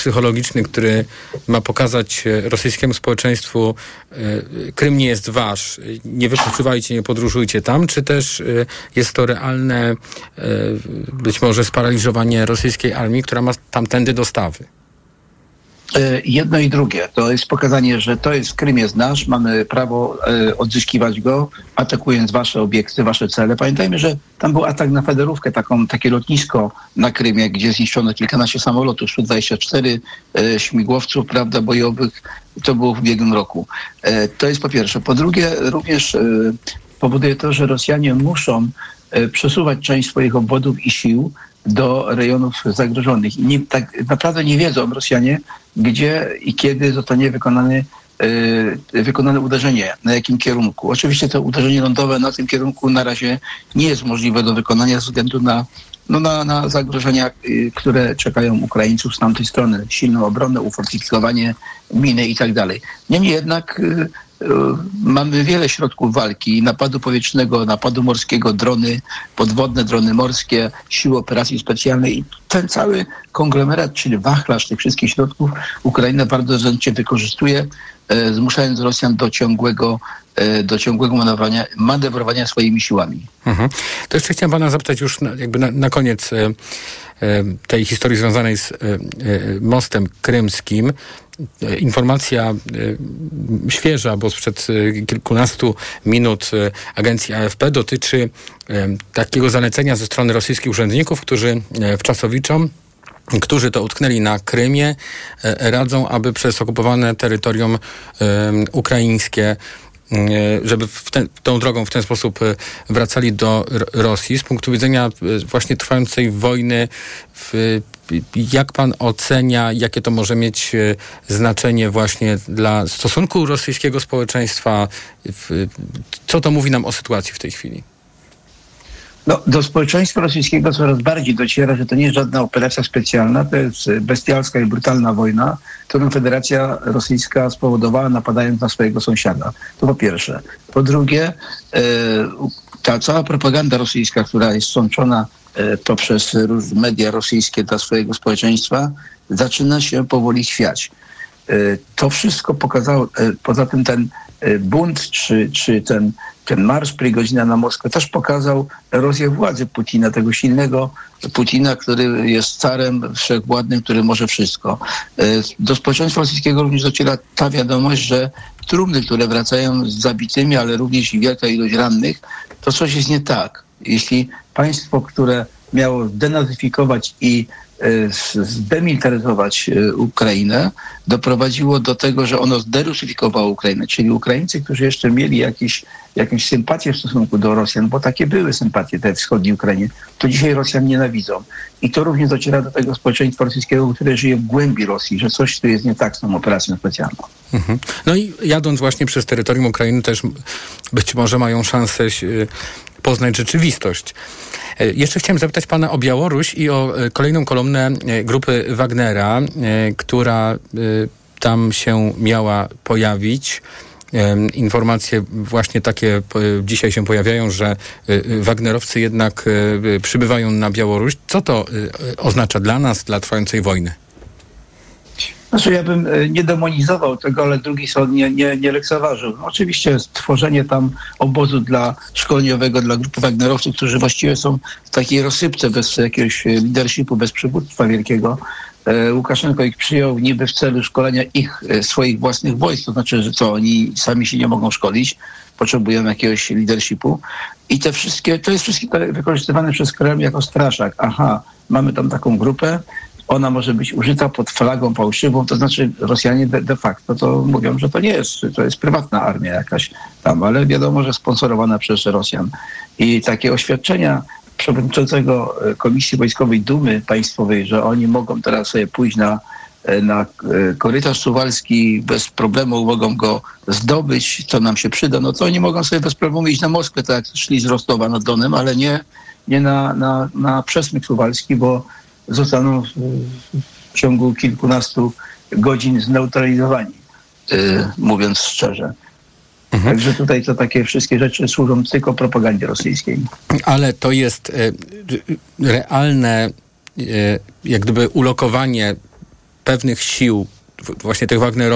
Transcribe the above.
psychologiczny, który ma pokazać rosyjskiemu społeczeństwu, Krym nie jest wasz, nie wypoczywajcie, nie podróżujcie tam, czy też jest to realne być może sparaliżowanie rosyjskiej armii, która ma tamtędy dostawy? E, jedno i drugie. To jest pokazanie, że to jest Krym jest nasz, mamy prawo e, odzyskiwać go, atakując wasze obiekty, wasze cele. Pamiętajmy, że tam był atak na Federówkę, taką, takie lotnisko na Krymie, gdzie zniszczono kilkanaście samolotów, 124 e, śmigłowców prawda, bojowych. To było w ubiegłym roku. To jest po pierwsze. Po drugie, również powoduje to, że Rosjanie muszą przesuwać część swoich obwodów i sił do rejonów zagrożonych. I nie, tak naprawdę nie wiedzą Rosjanie, gdzie i kiedy zostanie wykonany yy, wykonane uderzenie, na jakim kierunku. Oczywiście to uderzenie lądowe na tym kierunku na razie nie jest możliwe do wykonania ze względu na, no na, na zagrożenia, yy, które czekają Ukraińców z tamtej strony. Silną obronę, ufortyfikowanie, miny i tak dalej. Niemniej jednak Y, mamy wiele środków walki, napadu powietrznego, napadu morskiego, drony podwodne, drony morskie, siły operacji specjalnej i ten cały konglomerat, czyli wachlarz tych wszystkich środków Ukraina bardzo zręcznie wykorzystuje, e, zmuszając Rosjan do ciągłego e, do ciągłego manewrowania, manewrowania swoimi siłami. Mhm. To jeszcze chciałem pana zapytać już na, jakby na, na koniec e, tej historii związanej z mostem krymskim. Informacja e, świeża, bo sprzed e, kilkunastu minut e, agencji AFP dotyczy takiego zalecenia ze strony rosyjskich urzędników, którzy wczasowiczom którzy to utknęli na Krymie, radzą, aby przez okupowane terytorium ukraińskie żeby ten, tą drogą w ten sposób wracali do Rosji. Z punktu widzenia właśnie trwającej wojny w jak pan ocenia, jakie to może mieć e, znaczenie właśnie dla stosunku rosyjskiego społeczeństwa? Co to mówi nam o sytuacji w tej chwili? No, do społeczeństwa rosyjskiego coraz bardziej dociera, że to nie jest żadna operacja specjalna, to jest bestialska i brutalna wojna, którą Federacja Rosyjska spowodowała napadając na swojego sąsiada. To po pierwsze. Po drugie, e, ta cała propaganda rosyjska, która jest sączona E, poprzez media rosyjskie dla swojego społeczeństwa zaczyna się powoli świać. E, to wszystko pokazało, e, poza tym ten bunt czy, czy ten, ten marsz Prigodzina na Moskwę też pokazał erozję władzy Putina, tego silnego Putina, który jest carem wszechwładnym, który może wszystko. Do społeczeństwa rosyjskiego również dociera ta wiadomość, że trumny, które wracają z zabitymi, ale również i wielka ilość rannych, to coś jest nie tak jeśli państwo, które miało denazyfikować i e, zdemilitaryzować e, Ukrainę, doprowadziło do tego, że ono zderusyfikowało Ukrainę. Czyli Ukraińcy, którzy jeszcze mieli jakieś, jakieś sympatie w stosunku do Rosjan, bo takie były sympatie te wschodniej Ukrainie, to dzisiaj Rosjan nienawidzą. I to również dociera do tego społeczeństwa rosyjskiego, które żyje w głębi Rosji, że coś tu jest nie tak z tą operacją specjalną. Mhm. No i jadąc właśnie przez terytorium Ukrainy też być może mają szansę poznać rzeczywistość. E, jeszcze chciałem zapytać pana o Białoruś i o e, kolejną kolumnę e, grupy Wagnera, która tam się miała pojawić. Informacje właśnie takie dzisiaj się pojawiają, że Wagnerowcy jednak przybywają na Białoruś. Co to oznacza dla nas, dla trwającej wojny? Znaczy ja bym e, nie demonizował tego, ale drugi sąd nie, nie, nie lekceważył. No, oczywiście stworzenie tam obozu dla szkoleniowego dla grupy Wagnerowców, którzy właściwie są w takiej rozsypce bez jakiegoś e, leadershipu, bez przywództwa wielkiego. E, Łukaszenko ich przyjął niby w celu szkolenia ich, swoich własnych wojsk, to znaczy, że co, oni sami się nie mogą szkolić, potrzebują jakiegoś leadershipu. I te wszystkie, to jest wszystko wykorzystywane przez Kreml jako straszak. Aha, mamy tam taką grupę, ona może być użyta pod flagą fałszywą, to znaczy Rosjanie de, de, facto to mówią, że to nie jest, to jest prywatna armia jakaś tam, ale wiadomo, że sponsorowana przez Rosjan. I takie oświadczenia przewodniczącego e, Komisji Wojskowej Dumy Państwowej, że oni mogą teraz sobie pójść na, e, na e, korytarz suwalski bez problemu, mogą go zdobyć, co nam się przyda, no to oni mogą sobie bez problemu iść na Moskwę, tak jak szli z Rostowa nad Donem, ale nie, nie na, na, na przesmyk suwalski, bo zostaną w ciągu kilkunastu godzin zneutralizowani, y, mówiąc szczerze. Mhm. Także tutaj to takie wszystkie rzeczy służą tylko propagandzie rosyjskiej. Ale to jest y, realne y, jak gdyby ulokowanie pewnych sił, właśnie tych Wagnerowców,